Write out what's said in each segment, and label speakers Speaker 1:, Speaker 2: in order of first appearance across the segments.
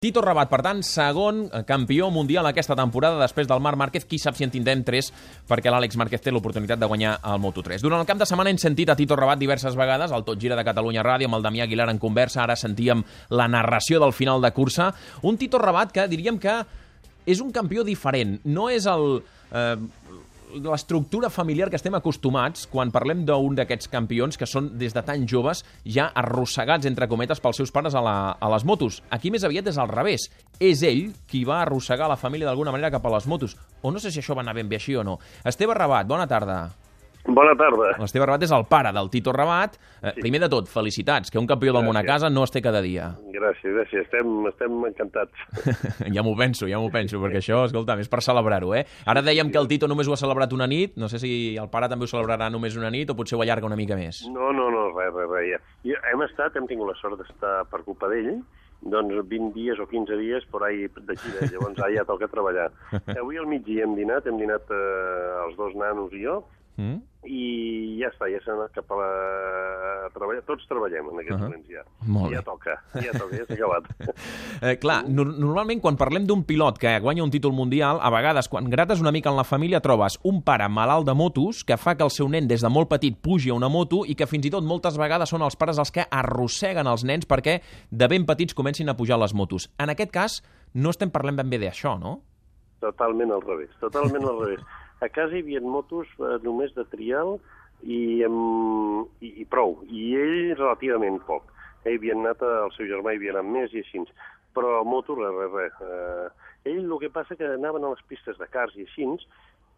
Speaker 1: Tito Rabat, per tant, segon campió mundial aquesta temporada després del Marc Márquez. Qui sap si en tindrem tres, perquè l'Àlex Márquez té l'oportunitat de guanyar el Moto3. Durant el cap de setmana hem sentit a Tito Rabat diverses vegades, al Tot Gira de Catalunya Ràdio, amb el Damià Aguilar en conversa, ara sentíem la narració del final de cursa. Un Tito Rabat que diríem que és un campió diferent. No és el... Eh, l'estructura familiar que estem acostumats quan parlem d'un d'aquests campions que són des de tan joves ja arrossegats, entre cometes, pels seus pares a, la, a les motos. Aquí més aviat és al revés. És ell qui va arrossegar la família d'alguna manera cap a les motos. O no sé si això va anar ben bé així o no. Esteve Rabat, bona tarda.
Speaker 2: Bona tarda.
Speaker 1: L'Esteve Rabat és el pare del Tito Rabat. Eh, sí. Primer de tot, felicitats, que un campió del món a casa no es té cada dia.
Speaker 2: Gràcies, gràcies. Estem, estem encantats.
Speaker 1: ja m'ho penso, ja m'ho penso, perquè això, escolta, és per celebrar-ho, eh? Ara dèiem que el Tito només ho ha celebrat una nit, no sé si el pare també ho celebrarà només una nit o potser ho allarga una mica més.
Speaker 2: No, no, no, res, res, res. Ja. Hem estat, hem tingut la sort d'estar per culpa d'ell, doncs 20 dies o 15 dies per ahí de gira, llavors ara ja toca treballar. Avui al migdia hem dinat, hem dinat eh, els dos nanos i jo, mm? Ja està, ja s'ha anat cap a, la... a treballar. Tots treballem en aquests uh -huh. moments ja.
Speaker 1: Molt
Speaker 2: ja toca, ja toca, ja s'ha acabat.
Speaker 1: eh, clar, no normalment quan parlem d'un pilot que guanya un títol mundial, a vegades quan grates una mica en la família trobes un pare malalt de motos que fa que el seu nen des de molt petit pugi a una moto i que fins i tot moltes vegades són els pares els que arrosseguen els nens perquè de ben petits comencin a pujar les motos. En aquest cas, no estem parlant ben bé d'això, no?
Speaker 2: Totalment al revés, totalment al revés. A casa hi havia motos eh, només de trial i, um, i, i prou, i ell relativament poc. Ell havia anat, el seu germà hi havia anat més i així, però moto, res, res. Uh, ell el que passa que anaven a les pistes de cars i així,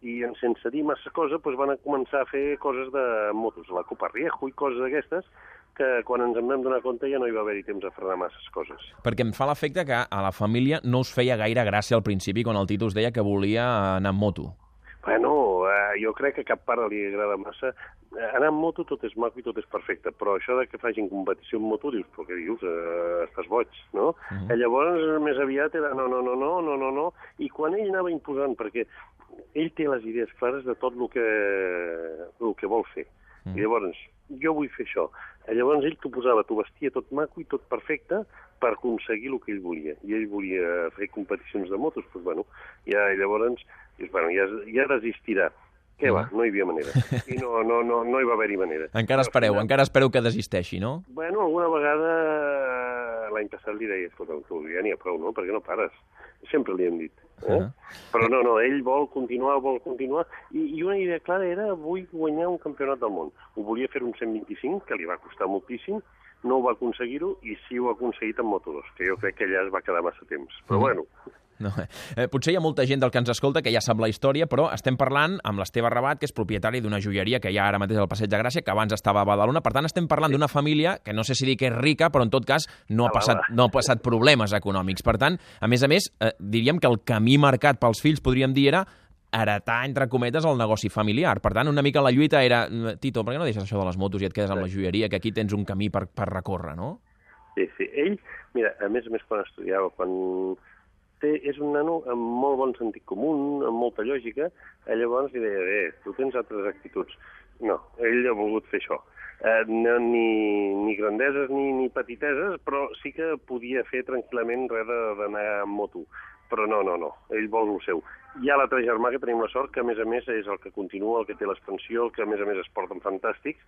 Speaker 2: i sense dir massa cosa doncs van a començar a fer coses de motos, la Copa Riejo i coses d'aquestes, que quan ens en vam donar compte ja no hi va haver-hi temps a frenar masses coses.
Speaker 1: Perquè em fa l'efecte que a la família no us feia gaire gràcia al principi quan el Tito us deia que volia anar amb moto.
Speaker 2: Bueno, eh, jo crec que cap pare li agrada massa. Eh, anar amb moto tot és maco i tot és perfecte, però això de que facin competició amb moto, dius, però què dius? Eh, estàs boig, no? -huh. eh, llavors, més aviat era no, no, no, no, no, no, no, i quan ell anava imposant, perquè ell té les idees clares de tot el que, el que vol fer. -huh. I llavors, jo vull fer això. Eh, llavors ell t'ho posava, t'ho vestia tot maco i tot perfecte per aconseguir el que ell volia. I ell volia fer competicions de motos, doncs bueno, ja llavors dius, bueno, ja, ja desistirà. Què va? No hi havia manera. I no, no, no, no hi va haver-hi manera.
Speaker 1: Encara espereu, encara espereu que desisteixi, no?
Speaker 2: Bueno, alguna vegada l'any passat li deia, escolta, tu ja n'hi ha prou, no? Per què no pares? Sempre li hem dit. Eh? Uh -huh. Però no, no, ell vol continuar, vol continuar, i, i una idea clara era vull guanyar un campionat del món. Ho volia fer un 125, que li va costar moltíssim, no ho va aconseguir-ho, i sí ho ha aconseguit amb Moto2, que jo crec que allà es va quedar massa temps. Però uh -huh. bueno,
Speaker 1: no, eh, potser hi ha molta gent del que ens escolta que ja sap la història, però estem parlant amb l'Esteve Rabat, que és propietari d'una joieria que hi ha ara mateix al Passeig de Gràcia, que abans estava a Badalona. Per tant, estem parlant sí. d'una família que no sé si dir que és rica, però en tot cas no ha, passat, no ha passat problemes econòmics. Per tant, a més a més, eh, diríem que el camí marcat pels fills, podríem dir, era heretar, entre cometes, el negoci familiar. Per tant, una mica la lluita era Tito, per què no deixes això de les motos i et quedes amb la joieria, que aquí tens un camí per, per recórrer, no?
Speaker 2: Sí, sí. Ell, mira, a més a més, quan estudiava, quan té, és un nano amb molt bon sentit comú, amb molta lògica, eh, llavors li deia, bé, tu tens altres actituds. No, ell ha volgut fer això. Eh, no, ni, ni grandeses ni, ni petiteses, però sí que podia fer tranquil·lament res d'anar amb moto. Però no, no, no, ell vol el seu. Hi ha l'altre germà que tenim la sort, que a més a més és el que continua, el que té l'expansió, el que a més a més es porten fantàstics,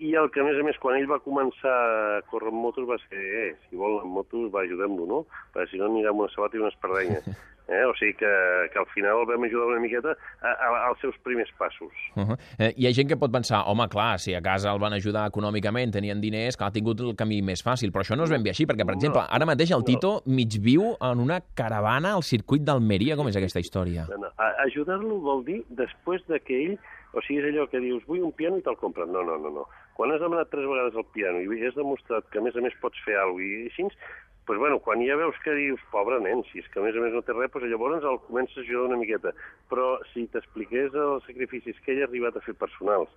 Speaker 2: i el que a més a més quan ell va començar a córrer amb motos va ser, eh, si vol amb motos va ajudem-lo, no? Perquè si no anirà amb una sabata i una espardenya. Eh? O sigui que, que al final el vam ajudar una miqueta a, a, als seus primers passos.
Speaker 1: Uh -huh. eh, hi ha gent que pot pensar, home, clar, si a casa el van ajudar econòmicament, tenien diners, que ha tingut el camí més fàcil, però això no és ben bé així, perquè, per no, exemple, ara mateix el Tito no. mig viu en una caravana al circuit d'Almeria. Com és aquesta història?
Speaker 2: No, no. Ajudar-lo vol dir després de que ell o sigui, és allò que dius, vull un piano i te'l compren. No, no, no, no. Quan has demanat tres vegades el piano i has demostrat que a més a més pots fer alguna cosa i així, pues bueno, quan ja veus que dius, pobre nen, si és que a més a més no té res, pues llavors el comences a ajudar una miqueta. Però si t'expliqués els sacrificis que ell ha arribat a fer personals,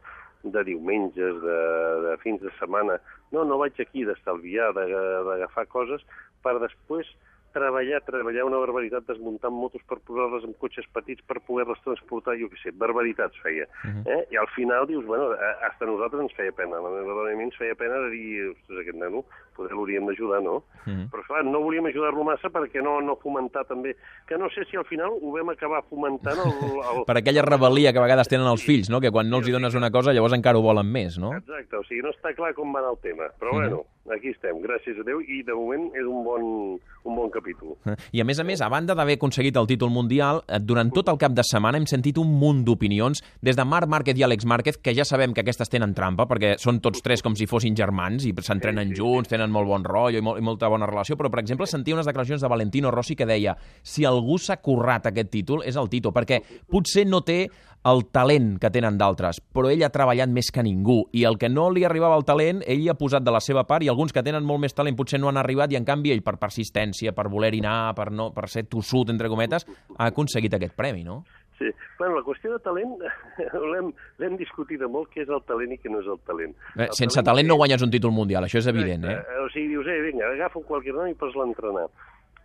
Speaker 2: de diumenges, de, de fins de setmana, no, no vaig aquí d'estalviar, d'agafar coses, per després treballar, treballar una barbaritat desmuntant motos per posar-les en cotxes petits per poder-les transportar, jo què sé, barbaritats feia. Uh -huh. eh? I al final dius, bueno, hasta nosaltres ens feia pena, la meva dona ens feia pena de dir, ostres, aquest nano, poder l'hauríem d'ajudar, no? Mm -hmm. Però, clar, no volíem ajudar-lo massa perquè no, no fomentar també... Que no sé si al final ho vam acabar fomentant el... el...
Speaker 1: per aquella rebel·lia que a vegades tenen els fills, no? Que quan no els hi dones una cosa, llavors encara ho volen més, no?
Speaker 2: Exacte, o sigui, no està clar com va anar el tema. Però, mm -hmm. bueno, aquí estem, gràcies a Déu, i de moment és un bon, un bon capítol.
Speaker 1: I a més a més, a banda d'haver aconseguit el títol mundial, eh, durant tot el cap de setmana hem sentit un munt d'opinions, des de Marc Márquez i Àlex Márquez, que ja sabem que aquestes tenen trampa, perquè són tots tres com si fossin germans i s'entrenen sí, sí, junts, tenen molt bon rotllo i, molt, i molta bona relació, però, per exemple, sentia unes declaracions de Valentino Rossi que deia si algú s'ha currat aquest títol és el Tito, perquè potser no té el talent que tenen d'altres, però ell ha treballat més que ningú, i el que no li arribava el talent, ell hi ha posat de la seva part, i alguns que tenen molt més talent potser no han arribat, i en canvi ell, per persistència, per voler-hi anar, per, no, per ser tossut, entre cometes, ha aconseguit aquest premi, no?
Speaker 2: Sí. Bueno, la qüestió de talent l'hem discutit molt, què és el talent i què no és el talent.
Speaker 1: Eh, el sense talent, talent no guanyes un títol mundial, això és evident, eh?
Speaker 2: O sigui, dius, eh, vinga, agafa qualque nom i pots l'entrenar.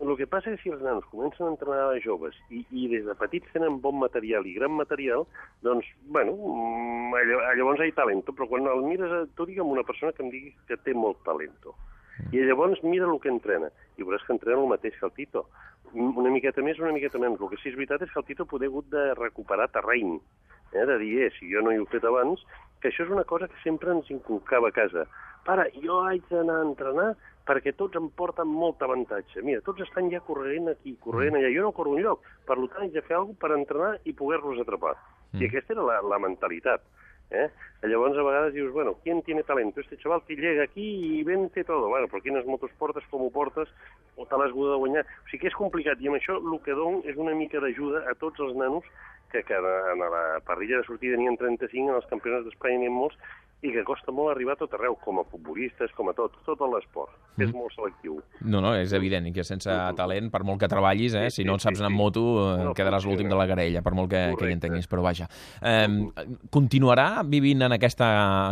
Speaker 2: El que passa és que si els nanos comencen a entrenar a joves i, i des de petits tenen bon material i gran material, doncs, bueno, mm, llavors hi ha talento, però quan el mires, tu digue'm una persona que em digui que té molt talento. I llavors mira el que entrena, i veuràs que entrena el mateix que el Tito. Una miqueta més, una miqueta menys. El que sí és veritat és que el Tito poder hagut de recuperar terreny, eh, de dir, eh, si jo no hi he fet abans, que això és una cosa que sempre ens inculcava a casa. Pare, jo haig d'anar a entrenar perquè tots em porten molt avantatge. Mira, tots estan ja corrent aquí, corrent mm. allà. Jo no corro enlloc, per tant de fer alguna per entrenar i poder-los atrapar. Mm. I aquesta era la, la mentalitat. Eh? Llavors, a vegades dius, bueno, ¿quién tiene talento? Este chaval que llega aquí i vente todo. Bueno, però quines motos portes, com ho portes, o te l'has de guanyar. O sigui que és complicat, i amb això el que dono és una mica d'ajuda a tots els nanos que, que en la parrilla de sortida n'hi ha 35, en els campionats d'Espanya n'hi ha molts, i que costa molt arribar a tot arreu, com a futbolistes, com a tot, tot l'esport. Mm. És molt selectiu.
Speaker 1: No, no, és evident, i que sense mm. talent, per molt que treballis, eh, sí, si no en saps anar amb moto, eh, no, quedaràs l'últim de la garella, per molt que, que hi entenguis, però vaja. Eh, continuarà vivint en aquesta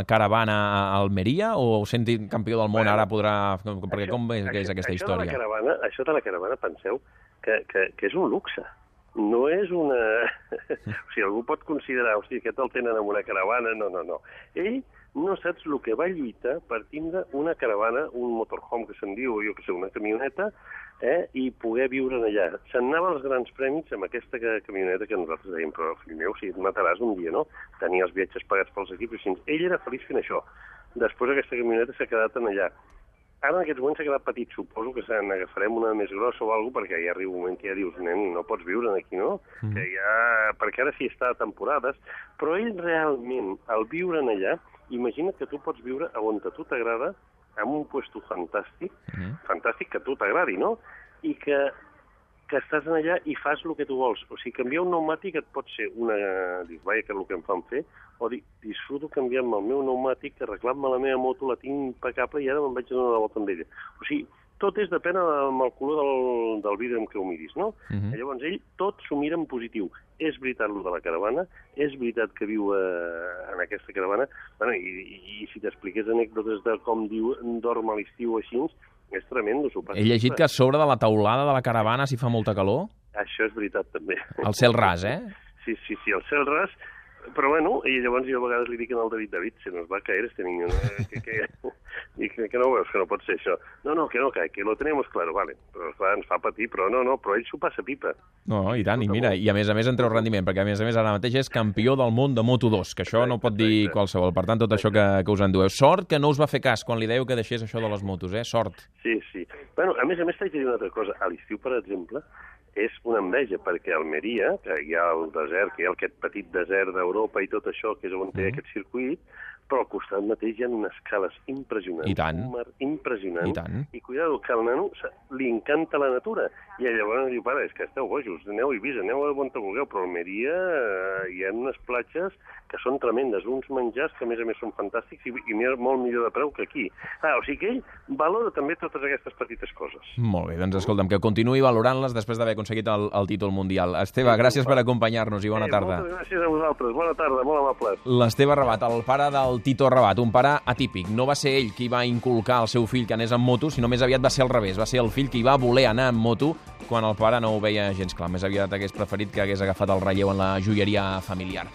Speaker 1: caravana a Almeria o sent campió del món bueno, ara podrà... Perquè
Speaker 2: això,
Speaker 1: com és,
Speaker 2: això,
Speaker 1: és aquesta
Speaker 2: això
Speaker 1: història?
Speaker 2: De la caravana, això de la caravana, penseu que, que, que és un luxe no és una... o sigui, algú pot considerar, o sigui, aquest el tenen en una caravana, no, no, no. Ell no saps el que va lluitar per tindre una caravana, un motorhome que se'n diu, jo que sé, una camioneta, eh, i poder viure en allà. Se'n anava als grans premis amb aquesta camioneta que nosaltres dèiem, però fill meu, si et mataràs un dia, no? Tenia els viatges pagats pels equips, i així. Ell era feliç fent això. Després aquesta camioneta s'ha quedat en allà. Ara en aquests moments s'ha quedat petit, suposo que se n'agafarem una més grossa o alguna perquè ja arriba un moment que ja dius, nen, no pots viure aquí, no? Mm. Que ja... Perquè ara sí està a temporades, però ell realment, al viure en allà, imagina't que tu pots viure on a tu t'agrada, amb un puesto fantàstic, mm. fantàstic que a tu t'agradi, no? I que que estàs allà i fas el que tu vols. O sigui, canviar un pneumàtic et pot ser una... Dius, vaja, que és el que em fan fer, o dir, disfruto canviant-me el meu pneumàtic, arreglant-me la meva moto, la tinc impecable i ara me'n vaig a donar la volta amb ella. O sigui, tot és depèn amb el color del, del vidre amb què ho miris, no? Uh -huh. Llavors, ell tot s'ho mira en positiu. És veritat el de la caravana, és veritat que viu eh, en aquesta caravana, bueno, i, i, i si t'expliqués anècdotes de com diu, dorm a l'estiu així, és tremendo.
Speaker 1: He llegit que a sobre de la taulada de la caravana s'hi fa molta calor?
Speaker 2: Això és veritat, també.
Speaker 1: El cel ras, eh?
Speaker 2: Sí, sí, sí, el cel ras però bueno, i llavors jo a vegades li dic al David, David, se nos va a caer este niño, ¿no? que, que, i que, que no veus que no pot ser això. No, no, que no cae, que lo tenemos claro, vale. Però clar, ens fa patir, però no, no, però ell s'ho passa pipa.
Speaker 1: No, i tant, i mira, i a més a més en treu rendiment, perquè a més a més ara mateix és campió del món de Moto2, que això no pot dir qualsevol. Per tant, tot això que, que us endueu. Sort que no us va fer cas quan li dèieu que deixés això de les motos, eh? Sort.
Speaker 2: Sí, sí. Bueno, a més a més t'haig de dir una altra cosa. A l'estiu, per exemple, és una enveja, perquè a Almeria, que hi ha el desert, que hi ha aquest petit desert d'Europa i tot això, que és on té mm. aquest circuit, però al costat mateix hi ha unes cales impressionants.
Speaker 1: I tant.
Speaker 2: Un mar impressionant.
Speaker 1: I tant.
Speaker 2: I cuidado, que al nano li encanta la natura. I llavors diu, pare, és que esteu bojos, aneu a Eivissa, aneu a on vulgueu, però a Almeria eh, hi ha unes platges que són tremendes, uns menjars que a més a més són fantàstics i, i molt millor de preu que aquí. Ah, o sigui que ell valora també totes aquestes petites coses.
Speaker 1: Molt bé, doncs escolta'm, que continuï valorant-les després d'haver aconseguit el, el títol mundial. Esteve, gràcies per acompanyar-nos i bona
Speaker 2: eh,
Speaker 1: tarda.
Speaker 2: Moltes gràcies a vosaltres, bona tarda, molt amables.
Speaker 1: L'Esteve Rabat, el pare del Tito Rabat, un pare atípic. No va ser ell qui va inculcar al seu fill que anés amb moto, sinó més aviat va ser al revés. Va ser el fill qui va voler anar amb moto quan el pare no ho veia gens clar. Més aviat hagués preferit que hagués agafat el relleu en la joieria familiar.